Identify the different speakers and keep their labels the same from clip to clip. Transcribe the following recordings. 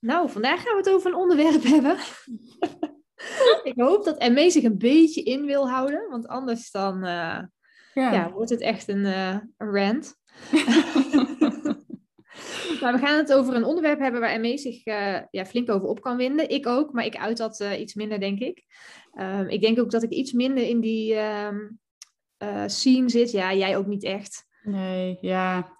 Speaker 1: Nou, vandaag gaan we het over een onderwerp hebben. ik hoop dat ME zich een beetje in wil houden, want anders dan uh, ja. ja. wordt het echt een, uh, een rant. maar we gaan het over een onderwerp hebben waar ME zich uh, ja, flink over op kan winden. Ik ook, maar ik uit dat iets minder, denk ik. Um, ik denk ook dat ik iets minder in die um, scene zit. Ja, jij ook niet echt.
Speaker 2: Nee, ja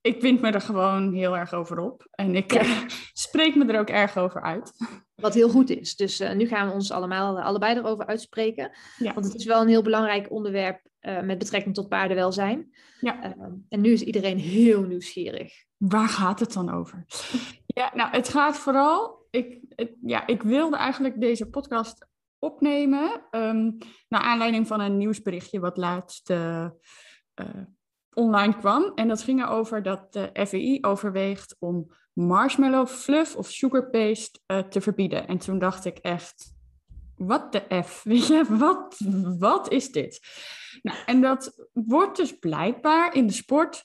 Speaker 2: ik wind me er gewoon heel erg over op. En ik ja. spreek me er ook erg over uit.
Speaker 1: Wat heel goed is. Dus uh, nu gaan we ons allemaal uh, allebei erover uitspreken. Ja. Want het is wel een heel belangrijk onderwerp met betrekking tot paardenwelzijn. Ja. En nu is iedereen heel nieuwsgierig.
Speaker 2: Waar gaat het dan over? Ja, nou, het gaat vooral. Ik, het, ja, ik wilde eigenlijk deze podcast opnemen. Um, naar aanleiding van een nieuwsberichtje wat laatst online kwam. En dat ging erover dat de FEI overweegt om marshmallow fluff of sugar paste uh, te verbieden. En toen dacht ik echt, wat de F? Weet je, wat, wat is dit? Nou, en dat wordt dus blijkbaar in de sport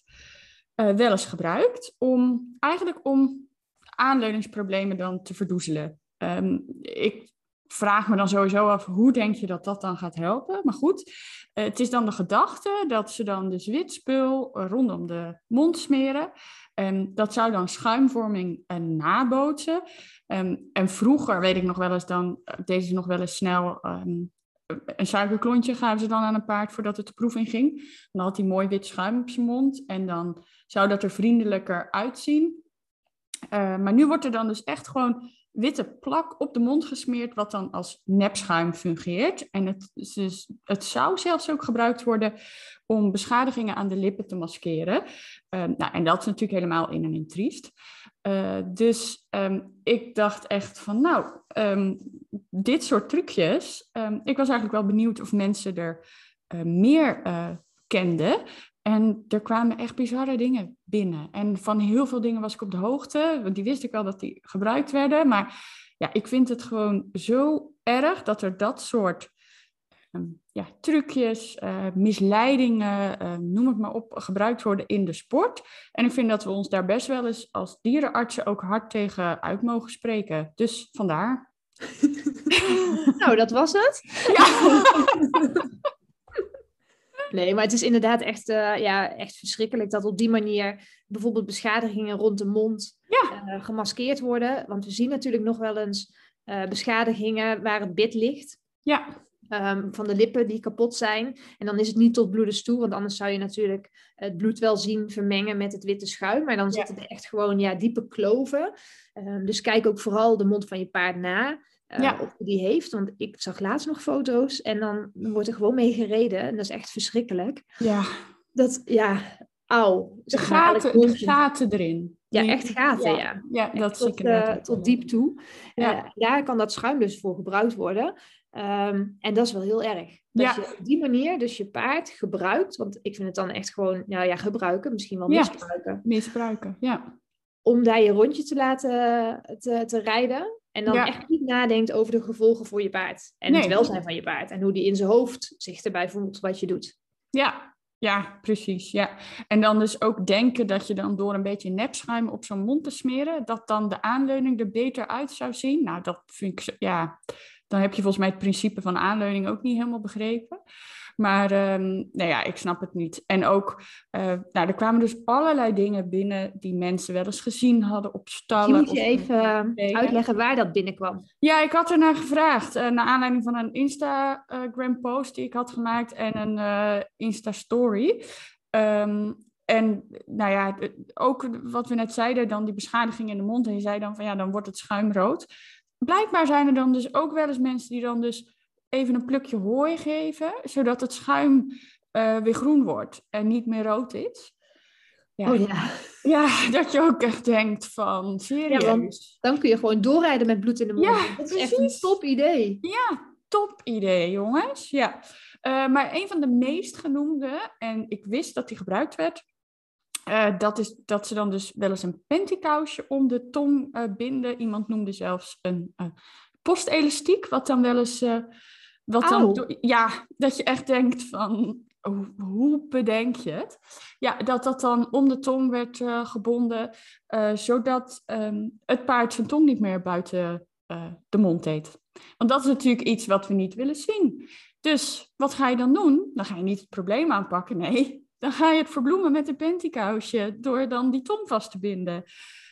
Speaker 2: uh, wel eens gebruikt om eigenlijk om aanleuningsproblemen dan te verdoezelen. Um, ik vraag me dan sowieso af, hoe denk je dat dat dan gaat helpen? Maar goed, eh, het is dan de gedachte dat ze dan dus wit spul rondom de mond smeren. Um, dat zou dan schuimvorming nabootsen. Um, en vroeger, weet ik nog wel eens, dan uh, deden ze nog wel eens snel um, een suikerklontje gaven ze dan aan een paard voordat het de proef in ging. Dan had hij mooi wit schuim op zijn mond en dan zou dat er vriendelijker uitzien. Maar nu wordt er dan dus echt gewoon witte plak op de mond gesmeerd, wat dan als nepschuim fungeert. En het, dus, het zou zelfs ook gebruikt worden om beschadigingen aan de lippen te maskeren. Um, nou, en dat is natuurlijk helemaal in en in triest. Uh, dus um, ik dacht echt van, nou, um, dit soort trucjes. ik was eigenlijk wel benieuwd of mensen er uh, meer kenden. En er kwamen echt bizarre dingen binnen. En van heel veel dingen was ik op de hoogte, want die wist ik wel dat die gebruikt werden. Maar ja, ik vind het gewoon zo erg dat er dat soort um, ja, trucjes, uh, misleidingen, uh, noem het maar op, gebruikt worden in de sport. En ik vind dat we ons daar best wel eens als dierenartsen ook hard tegen uit mogen spreken. Dus vandaar.
Speaker 1: nou, dat was het. Ja. Nee, maar het is inderdaad echt, uh, ja, echt verschrikkelijk dat op die manier bijvoorbeeld beschadigingen rond de mond ja. uh, gemaskeerd worden. Want we zien natuurlijk nog wel eens uh, beschadigingen waar het bit ligt. Ja. Um, van de lippen die kapot zijn. En dan is het niet tot bloedens toe, want anders zou je natuurlijk het bloed wel zien vermengen met het witte schuim. Maar dan zitten er echt gewoon ja, diepe kloven. Um, dus kijk ook vooral de mond van je paard na uh, ja. of die heeft. Want ik zag laatst nog foto's en dan wordt er gewoon mee gereden. En dat is echt verschrikkelijk. Ja. Dat, ja, auw.
Speaker 2: De gaten, de gaten erin.
Speaker 1: Ja, echt gaten, ja. Ja,
Speaker 2: ja dat
Speaker 1: tot, uh, tot diep toe. Ja. Uh, daar kan dat schuim dus voor gebruikt worden. Um, en dat is wel heel erg. Dat ja. je op die manier dus je paard gebruikt. Want ik vind het dan echt gewoon, nou ja, gebruiken. Misschien wel misbruiken.
Speaker 2: Misbruiken, ja.
Speaker 1: Om daar je rondje te laten te, te rijden. En dan echt niet nadenkt over de gevolgen voor je paard. En nee. het welzijn van je paard. En hoe die in zijn hoofd zich erbij voelt wat je doet.
Speaker 2: Ja, ja, precies. Ja. En dan dus ook denken dat je dan door een beetje nepschuim op zo'n mond te smeren, dat dan de aanleuning er beter uit zou zien. Nou, dat vind ik, ja, dan heb je volgens mij het principe van aanleuning ook niet helemaal begrepen. Maar um, nou ja, ik snap het niet. En ook, uh, nou, er kwamen dus allerlei dingen binnen die mensen wel eens gezien hadden op stallen. Je
Speaker 1: moet je even uitleggen waar dat binnenkwam.
Speaker 2: Ja, ik had er naar gevraagd. Uh, naar aanleiding van een Instagram post die ik had gemaakt en een uh, Insta story. Um, en nou ja, ook wat we net zeiden, dan die beschadiging in de mond. En je zei dan van ja, dan wordt het schuimrood. Blijkbaar zijn er dan dus ook wel eens mensen die dan dus even een plukje hooi geven, zodat het schuim uh, weer groen wordt en niet meer rood is. Ja.
Speaker 1: Oh ja.
Speaker 2: Ja, dat je ook echt denkt van, serieus.
Speaker 1: Ja, want dan kun je gewoon doorrijden met bloed in de mond.
Speaker 2: Ja,
Speaker 1: dat is echt een top idee.
Speaker 2: Ja, top idee, jongens. Ja. Eh, maar een van de meest genoemde, en ik wist dat die gebruikt werd, eh, dat is dat ze dan dus wel eens een pantykousje om de tong eh, binden. Iemand noemde zelfs een eh, postelastiek, wat dan wel eens... wat dan, ja, dat je echt denkt van, hoe, hoe bedenk je het? Ja, dat dat dan om de tong werd eh, gebonden, eh, zodat ehm, het paard zijn tong niet meer buiten eh, de mond deed. Want dat is natuurlijk iets wat we niet willen zien. Dus wat ga je dan doen? Dan ga je niet het probleem aanpakken, nee. Dan ga je het verbloemen met een pantykousje door dan die tong vast te binden.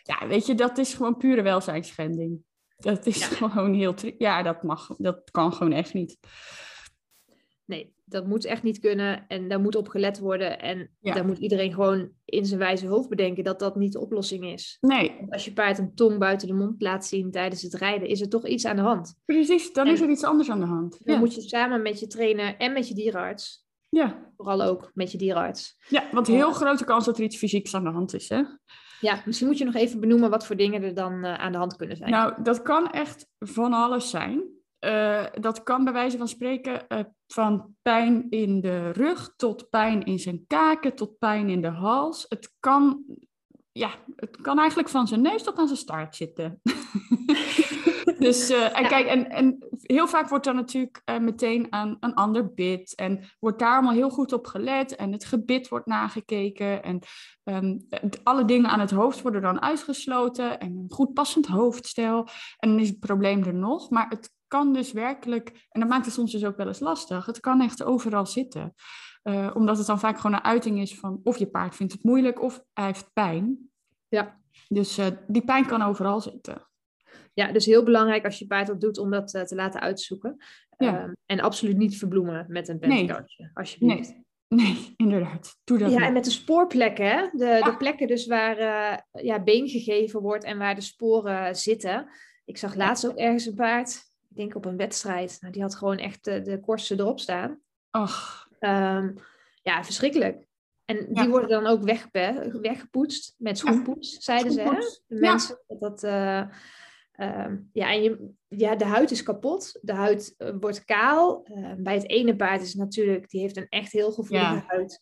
Speaker 2: Ja, weet je, dat is gewoon pure welzijnsschending. Dat is
Speaker 1: Ja.
Speaker 2: gewoon heel... Ja, dat mag, dat kan gewoon echt niet.
Speaker 1: Nee, dat moet echt niet kunnen en daar moet op gelet worden. En
Speaker 2: Ja.
Speaker 1: daar moet iedereen gewoon in zijn wijze hoofd bedenken dat dat niet de oplossing is.
Speaker 2: Nee,
Speaker 1: Want als je paard een tong buiten de mond laat zien tijdens het rijden, is er toch iets aan de hand.
Speaker 2: precies. Dan
Speaker 1: En-
Speaker 2: is er iets anders aan de hand.
Speaker 1: Dan
Speaker 2: Ja,
Speaker 1: moet je samen met je trainer en met je dierenarts,
Speaker 2: ja.
Speaker 1: vooral ook met je dierenarts.
Speaker 2: ja want heel grote kans dat er iets fysieks aan de hand is, hè?
Speaker 1: Ja, misschien moet je nog even benoemen wat voor dingen er dan eh, aan de hand kunnen zijn.
Speaker 2: Nou, dat kan echt van alles zijn. Eh, dat kan bij wijze van spreken eh, van pijn in de rug tot pijn in zijn kaken tot pijn in de hals. Het kan, ja, het kan eigenlijk van zijn neus tot aan zijn staart zitten. dus en
Speaker 1: Ja.
Speaker 2: kijk, en, en heel vaak wordt dan natuurlijk eh, meteen aan een ander bit en wordt daar allemaal heel goed op gelet en het gebit wordt nagekeken en ehm, alle dingen aan het hoofd worden dan uitgesloten en een goed passend hoofdstel. En dan is het probleem er nog. Maar het kan dus werkelijk, en dat maakt het soms dus ook wel eens lastig, het kan echt overal zitten. Eh, omdat het dan vaak gewoon een uiting is van of je paard vindt het moeilijk of hij heeft pijn.
Speaker 1: Ja.
Speaker 2: Dus eh, die pijn kan overal zitten.
Speaker 1: Ja, dus heel belangrijk als je paard dat doet om dat eh, te laten uitzoeken.
Speaker 2: Ja.
Speaker 1: Ehm, en absoluut niet verbloemen met een
Speaker 2: Nee.
Speaker 1: pentkaartje, alsjeblieft.
Speaker 2: Nee, nee, inderdaad. Doe dat
Speaker 1: Ja, en met de spoorplekken, hè? De,
Speaker 2: Ja.
Speaker 1: de plekken dus waar eh, ja, been gegeven wordt en waar de sporen zitten. Ik zag laatst ook ergens een paard, ik denk op een wedstrijd, nou, die had gewoon echt de, de korsten erop staan.
Speaker 2: Ach,
Speaker 1: Ehm, ja, verschrikkelijk. En die worden dan ook weggepoetst met schoenpoets, zeiden ze. Hè? De mensen. Dat dat, eh, ehm, ja, en je, ja, de huid is kapot. De huid eh, wordt kaal. Eh, bij het ene paard is het natuurlijk, die heeft een echt heel gevoelige
Speaker 2: Ja.
Speaker 1: huid.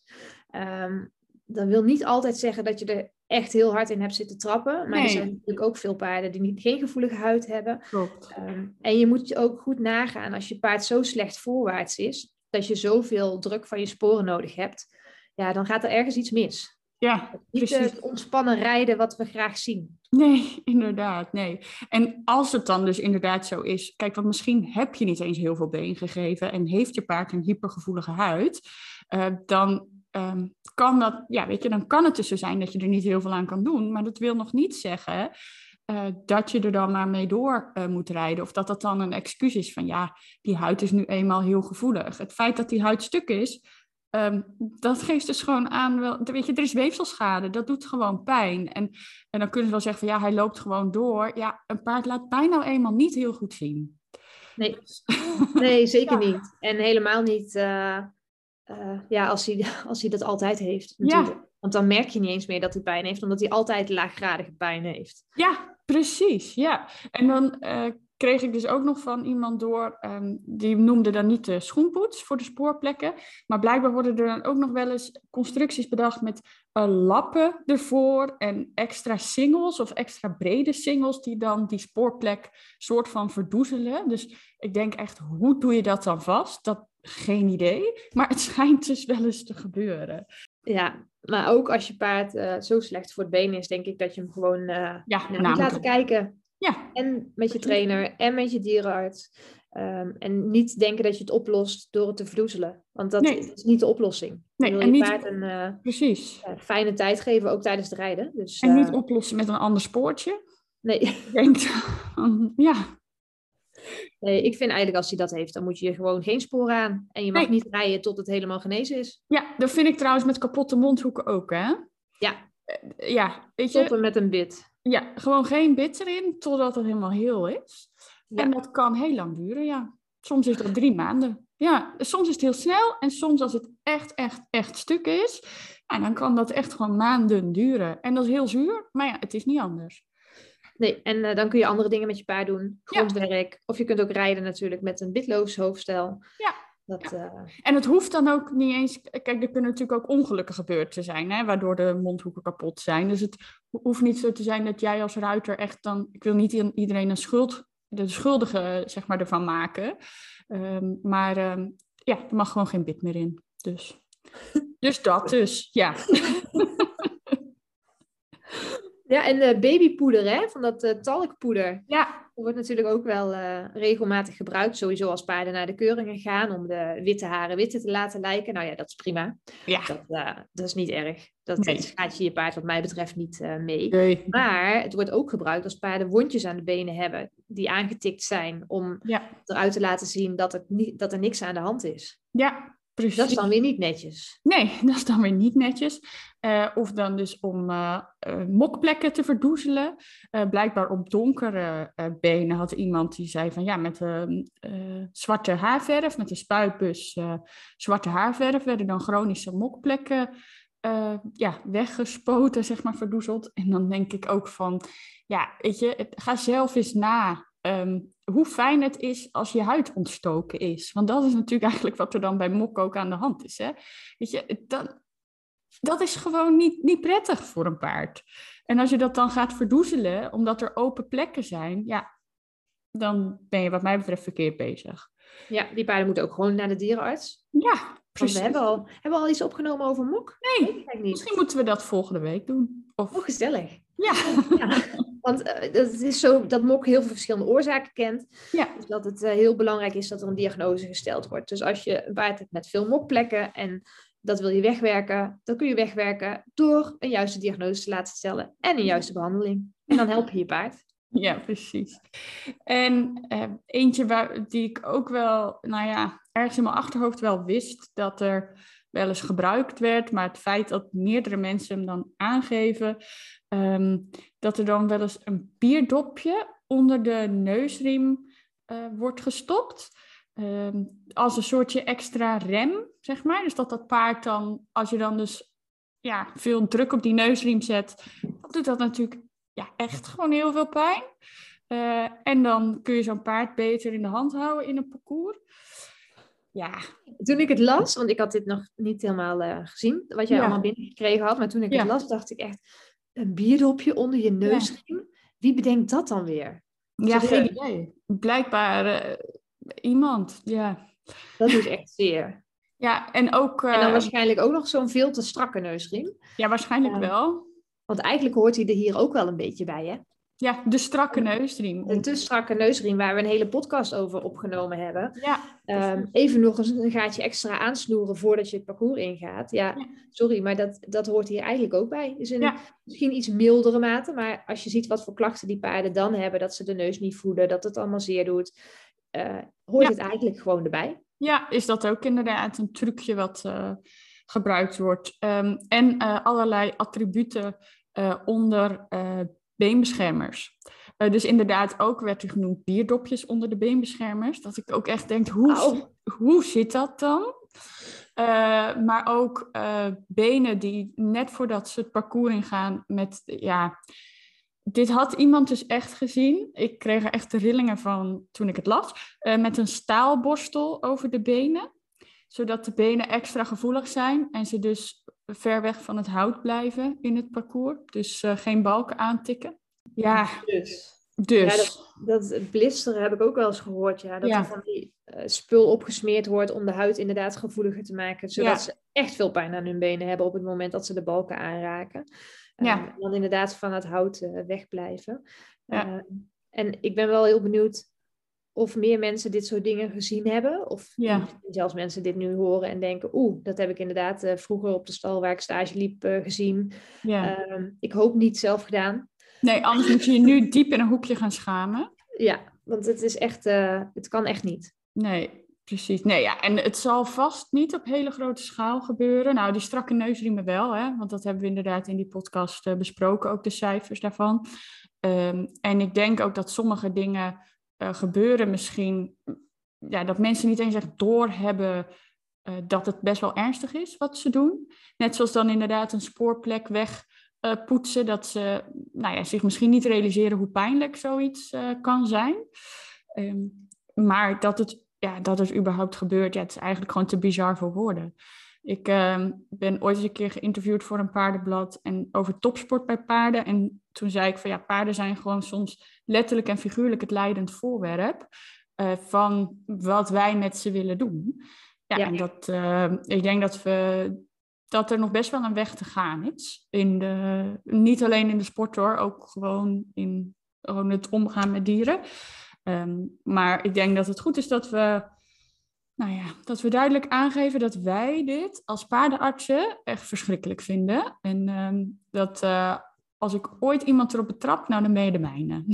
Speaker 1: Ehm, dat wil niet altijd zeggen dat je er echt heel hard in hebt zitten trappen. Maar
Speaker 2: Nee.
Speaker 1: er zijn natuurlijk ook veel paarden die niet, geen gevoelige huid hebben.
Speaker 2: klopt.
Speaker 1: Ehm, en je moet je ook goed nagaan als je paard zo slecht voorwaarts is, dat je zoveel druk van je sporen nodig hebt, ja, dan gaat er ergens iets mis.
Speaker 2: Ja,
Speaker 1: Niet
Speaker 2: precies.
Speaker 1: het ontspannen rijden wat we graag zien.
Speaker 2: Nee, inderdaad, nee. En als het dan dus inderdaad zo is, kijk, want misschien heb je niet eens heel veel been gegeven en heeft je paard een hypergevoelige huid, eh, dan ehm, kan dat, ja, weet je, dan kan het dus zo zijn dat je er niet heel veel aan kan doen, maar dat wil nog niet zeggen eh, dat je er dan maar mee door eh, moet rijden of dat dat dan een excuus is van, ja, die huid is nu eenmaal heel gevoelig. Het feit dat die huid stuk is, Ehm, dat geeft dus gewoon aan, wel, weet je, er is weefselschade, dat doet gewoon pijn. En, en dan kunnen ze wel zeggen van ja, hij loopt gewoon door. Ja, een paard laat pijn nou eenmaal niet heel goed zien.
Speaker 1: Nee, nee zeker
Speaker 2: Ja.
Speaker 1: niet. En helemaal niet eh, eh, ja, als, hij, als hij dat altijd heeft.
Speaker 2: Ja.
Speaker 1: Want dan merk je niet eens meer dat hij pijn heeft, omdat hij altijd laaggradige pijn heeft.
Speaker 2: Ja, precies, ja. En dan eh, kreeg ik dus ook nog van iemand door, ehm, die noemde dan niet de schoenpoets voor de spoorplekken, maar blijkbaar worden er dan ook nog wel eens constructies bedacht met eh, lappen ervoor en extra singles of extra brede singles die dan die spoorplek soort van verdoezelen. Dus ik denk echt, hoe doe je dat dan vast? Dat geen idee, maar het schijnt dus wel eens te gebeuren.
Speaker 1: Ja, maar ook als je paard eh, zo slecht voor het been is, denk ik dat je hem gewoon eh
Speaker 2: Ja,
Speaker 1: naar moet
Speaker 2: namelijk.
Speaker 1: laten kijken.
Speaker 2: Ja,
Speaker 1: En met je trainer en met je dierenarts. Ehm, en niet denken dat je het oplost door het te verdoezelen. Want dat
Speaker 2: Nee.
Speaker 1: is niet de oplossing.
Speaker 2: Nee,
Speaker 1: je wil
Speaker 2: en
Speaker 1: je
Speaker 2: niet-
Speaker 1: paard een eh,
Speaker 2: precies.
Speaker 1: ja, fijne tijd geven, ook tijdens het rijden. Dus,
Speaker 2: En niet
Speaker 1: eh,
Speaker 2: oplossen met een ander spoortje.
Speaker 1: nee,
Speaker 2: Ik denk, ja,
Speaker 1: nee, ik vind eigenlijk als hij dat heeft, dan moet je gewoon geen spoor aan. En je mag
Speaker 2: Nee.
Speaker 1: niet rijden tot het helemaal genezen is.
Speaker 2: ja, dat vind ik trouwens met kapotte mondhoeken ook, hè?
Speaker 1: Ja.
Speaker 2: Eh, Ja, weet je,
Speaker 1: Stoppen met een bit.
Speaker 2: ja, gewoon geen bit erin totdat het helemaal heel is.
Speaker 1: Ja.
Speaker 2: En dat kan heel lang duren, ja. Soms is dat drie maanden. Ja, soms is het heel snel en soms als het echt, echt, echt stuk is, En dan kan dat echt gewoon maanden duren. En dat is heel zuur, maar ja, het is niet anders.
Speaker 1: Nee, en uh, dan kun je andere dingen met je paard doen. Grondwerk. Ja. Of je kunt ook rijden natuurlijk met een bitloos hoofdstel.
Speaker 2: Ja. Dat, ja. uh... En het hoeft dan ook niet eens... Kijk, er kunnen natuurlijk ook ongelukken gebeurd te zijn, hè, waardoor de mondhoeken kapot zijn. Dus het hoeft niet zo te zijn dat jij als ruiter echt dan... Ik wil niet iedereen een schuld, de schuldige zeg maar, ervan maken. Um, maar um, ja, er mag gewoon geen bit meer in. Dus, dus dat dus, ja.
Speaker 1: Ja, en uh, babypoeder, hè, van dat uh, talkpoeder.
Speaker 2: Ja.
Speaker 1: Wordt natuurlijk ook wel uh, regelmatig gebruikt. Sowieso als paarden naar de keuringen gaan om de witte haren witte te laten lijken. Nou ja, dat is prima.
Speaker 2: Ja.
Speaker 1: Dat, dat is niet erg. Dat
Speaker 2: Nee.
Speaker 1: gaat je je paard wat mij betreft niet mee.
Speaker 2: Nee.
Speaker 1: Maar het wordt ook gebruikt als paarden wondjes aan de benen hebben die aangetikt zijn. Om
Speaker 2: Ja.
Speaker 1: eruit te laten zien dat, het niet, dat er niks aan de hand is.
Speaker 2: Ja, precies.
Speaker 1: Dat is dan weer niet netjes.
Speaker 2: Nee, dat is dan weer niet netjes. Eh, of dan dus om eh, eh, mokplekken te verdoezelen. Eh, blijkbaar op donkere eh, benen had iemand die zei van ja, met ehm, eh, zwarte haarverf, met een spuitbus eh, zwarte haarverf, werden dan chronische mokplekken eh, ja, weggespoten, zeg maar, verdoezeld. En dan denk ik ook van, ja, weet je, ga zelf eens na ehm, hoe fijn het is als je huid ontstoken is. Want dat is natuurlijk eigenlijk wat er dan bij mok ook aan de hand is. Hè? Weet je, dat, dat is gewoon niet, niet prettig voor een paard. En als je dat dan gaat verdoezelen, omdat er open plekken zijn, ja, dan ben je wat mij betreft verkeerd bezig.
Speaker 1: Ja, die paarden moeten ook gewoon naar de dierenarts.
Speaker 2: Ja,
Speaker 1: Want
Speaker 2: precies.
Speaker 1: we hebben al, hebben we al iets opgenomen over mok?
Speaker 2: Nee,
Speaker 1: niet.
Speaker 2: misschien moeten we dat volgende week doen. Of,
Speaker 1: Oh, gezellig.
Speaker 2: Ja,
Speaker 1: Ja, want eh, het is zo dat mok heel veel verschillende oorzaken kent.
Speaker 2: ja,
Speaker 1: Dus dat het eh, heel belangrijk is dat er een diagnose gesteld wordt. Dus als je een paard hebt met veel mokplekken en dat wil je wegwerken, dan kun je wegwerken door een juiste diagnose te laten stellen en een juiste behandeling. En dan help je je paard.
Speaker 2: ja, precies. En eh, eentje waar, die ik ook wel, nou ja, ergens in mijn achterhoofd wel wist dat er wel eens gebruikt werd, maar het feit dat meerdere mensen hem dan aangeven, ehm, dat er dan wel eens een bierdopje onder de neusriem eh, wordt gestopt. Ehm, als een soortje extra rem, zeg maar. Dus dat dat paard dan, als je dan dus ja, veel druk op die neusriem zet, dan doet dat natuurlijk ja, echt gewoon heel veel pijn. Eh, en dan kun je zo'n paard beter in de hand houden in een parcours. Ja,
Speaker 1: Toen ik het las, want ik had dit nog niet helemaal eh, gezien, wat jij
Speaker 2: Ja.
Speaker 1: allemaal binnengekregen had, maar toen ik
Speaker 2: Ja.
Speaker 1: het las, dacht ik echt, een bierdopje onder je neusriem? Wie bedenkt dat dan weer?
Speaker 2: ja geen idee. Blijkbaar eh, iemand, ja.
Speaker 1: Dat is echt zeer.
Speaker 2: Ja, en ook...
Speaker 1: En dan
Speaker 2: eh,
Speaker 1: waarschijnlijk ook nog zo'n veel te strakke neusriem.
Speaker 2: ja, waarschijnlijk wel.
Speaker 1: Want eigenlijk hoort hij er hier ook wel een beetje bij, hè?
Speaker 2: Ja, de strakke neusriem.
Speaker 1: Een te strakke neusriem waar we een hele podcast over opgenomen hebben.
Speaker 2: Ja,
Speaker 1: Ehm, even nog eens een gaatje extra aansnoeren voordat je het parcours ingaat. Ja,
Speaker 2: Ja.
Speaker 1: sorry, maar dat, dat hoort hier eigenlijk ook bij. Dus in
Speaker 2: Ja.
Speaker 1: misschien iets mildere mate, maar als je ziet wat voor klachten die paarden dan hebben, dat ze de neus niet voelen, dat het allemaal zeer doet, eh, hoort het eigenlijk gewoon erbij.
Speaker 2: Ja, is dat ook inderdaad een trucje wat eh, gebruikt wordt. Ehm, en eh, allerlei attributen onder beenbeschermers. Eh, dus inderdaad, ook werd er genoemd bierdopjes onder de beenbeschermers. Dat ik ook echt denk, hoe, hoe zit dat dan? Eh, maar ook eh, benen die net voordat ze het parcours ingaan met, ja... Dit had iemand dus echt gezien. Ik kreeg er echt de rillingen van toen ik het las. Met een staalborstel over de benen. Zodat de benen extra gevoelig zijn. En ze dus ver weg van het hout blijven in het parcours. Dus eh, geen balken aantikken. Ja,
Speaker 1: Dus.
Speaker 2: dus.
Speaker 1: Ja, Dat het blisteren heb ik ook wel eens gehoord, ja. Dat
Speaker 2: Ja.
Speaker 1: er van die eh, spul opgesmeerd wordt om de huid inderdaad gevoeliger te maken. Zodat
Speaker 2: Ja.
Speaker 1: ze echt veel pijn aan hun benen hebben op het moment dat ze de balken aanraken.
Speaker 2: Ja.
Speaker 1: En dan inderdaad van het hout eh, wegblijven.
Speaker 2: Ja.
Speaker 1: Ehm, en ik ben wel heel benieuwd of meer mensen dit soort dingen gezien hebben. Of
Speaker 2: Ja.
Speaker 1: zelfs mensen dit nu horen en denken... oeh, dat heb ik inderdaad eh, vroeger op de stal waar ik stage liep eh, gezien.
Speaker 2: ja.
Speaker 1: Ehm, ik hoop niet zelf gedaan.
Speaker 2: Nee, anders moet je je nu diep in een hoekje gaan schamen.
Speaker 1: Ja, want het is echt... eh, het kan echt niet.
Speaker 2: Nee, precies. Nee, ja, en het zal vast niet op hele grote schaal gebeuren. Nou, die strakke neusriemen wel, hè, want dat hebben we inderdaad in die podcast besproken, ook de cijfers daarvan. Ehm, en ik denk ook dat sommige dingen eh, gebeuren misschien, ja, dat mensen niet eens echt doorhebben dat het best wel ernstig is wat ze doen. Net zoals dan inderdaad een spoorplek weg poetsen, dat ze nou ja, zich misschien niet realiseren hoe pijnlijk zoiets kan zijn. Ehm, maar dat het, ja, dat het überhaupt gebeurt, ja, het is eigenlijk gewoon te bizar voor woorden. Ik uh, ben ooit eens een keer geïnterviewd voor een paardenblad en over topsport bij paarden. En toen zei ik van ja, paarden zijn gewoon soms letterlijk en figuurlijk het leidend voorwerp uh, van wat wij met ze willen doen. Ja, en dat, uh, ik denk dat, we, dat er nog best wel een weg te gaan is. In de, niet alleen in de sport hoor, ook gewoon in gewoon het omgaan met dieren. Um, maar ik denk dat het goed is dat we nou ja, dat we duidelijk aangeven dat wij dit als paardenartsen echt verschrikkelijk vinden. En uh, dat uh, als ik ooit iemand erop betrap, nou dan ben je de mijne.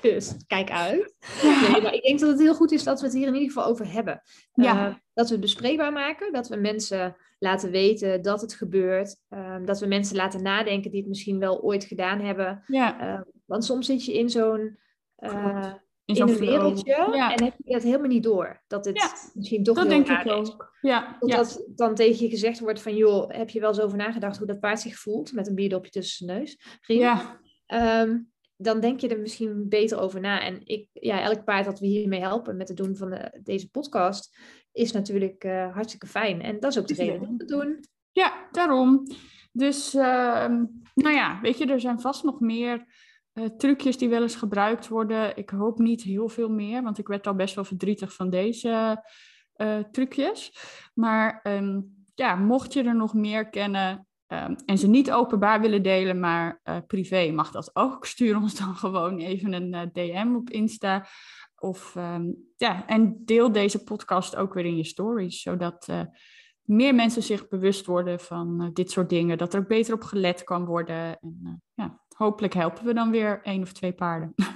Speaker 1: dus kijk uit. Nee, maar ik denk dat het heel goed is dat we het hier in ieder geval over hebben. Ja. Uh, dat we het bespreekbaar maken, dat we mensen laten weten dat het gebeurt. Ehm, dat we mensen laten nadenken die het misschien wel ooit gedaan hebben. Ja. Ehm, want soms zit je in zo'n uh, in, een wereldje en heb je dat helemaal niet door. Dat het misschien toch dat denk ik ook. Ja. Dat dan tegen je gezegd wordt van, joh, heb je wel eens over nagedacht hoe dat paard zich voelt met een bierdopje tussen zijn neus? Ja. Um, dan denk je er misschien beter over na. En ik, ja, elk paard dat we hiermee helpen met het doen van de, deze podcast, is natuurlijk uh, hartstikke fijn. En dat is ook de reden om te doen.
Speaker 2: Ja, daarom. Dus, uh, nou ja, weet je, er zijn vast nog meer uh, trucjes die wel eens gebruikt worden. Ik hoop niet heel veel meer, want ik werd al best wel verdrietig van deze uh, trucjes. Maar um, ja, mocht je er nog meer kennen um, en ze niet openbaar willen delen, maar uh, privé, mag dat ook. Stuur ons dan gewoon even een DM op Insta. Of um, ja, en deel deze podcast ook weer in je stories, zodat meer mensen zich bewust worden van dit soort dingen. Dat er beter op gelet kan worden. En, ja, hopelijk helpen we dan weer één of twee paarden.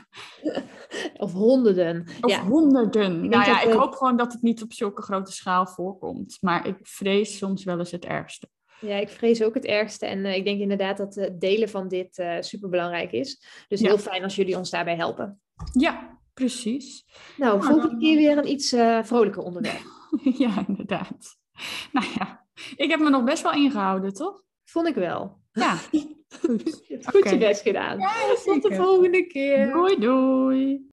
Speaker 1: Of honderden.
Speaker 2: Of ja. honderden. nou ja, ik hoop gewoon dat het niet op zulke grote schaal voorkomt. Maar ik vrees soms wel eens het ergste.
Speaker 1: Ja, ik vrees ook het ergste. En uh, ik denk inderdaad dat het delen van dit uh, superbelangrijk is. Dus heel fijn als jullie ons daarbij helpen.
Speaker 2: Ja, precies.
Speaker 1: Nou, nou volgende keer weer een iets uh, vrolijker onderwerp.
Speaker 2: ja, inderdaad. Nou ja, ik heb me nog best wel ingehouden, toch?
Speaker 1: Vond ik wel.
Speaker 2: Ja,
Speaker 1: goed. Goed je best gedaan.
Speaker 2: Ja,
Speaker 1: Tot de volgende keer.
Speaker 2: Doei, doei.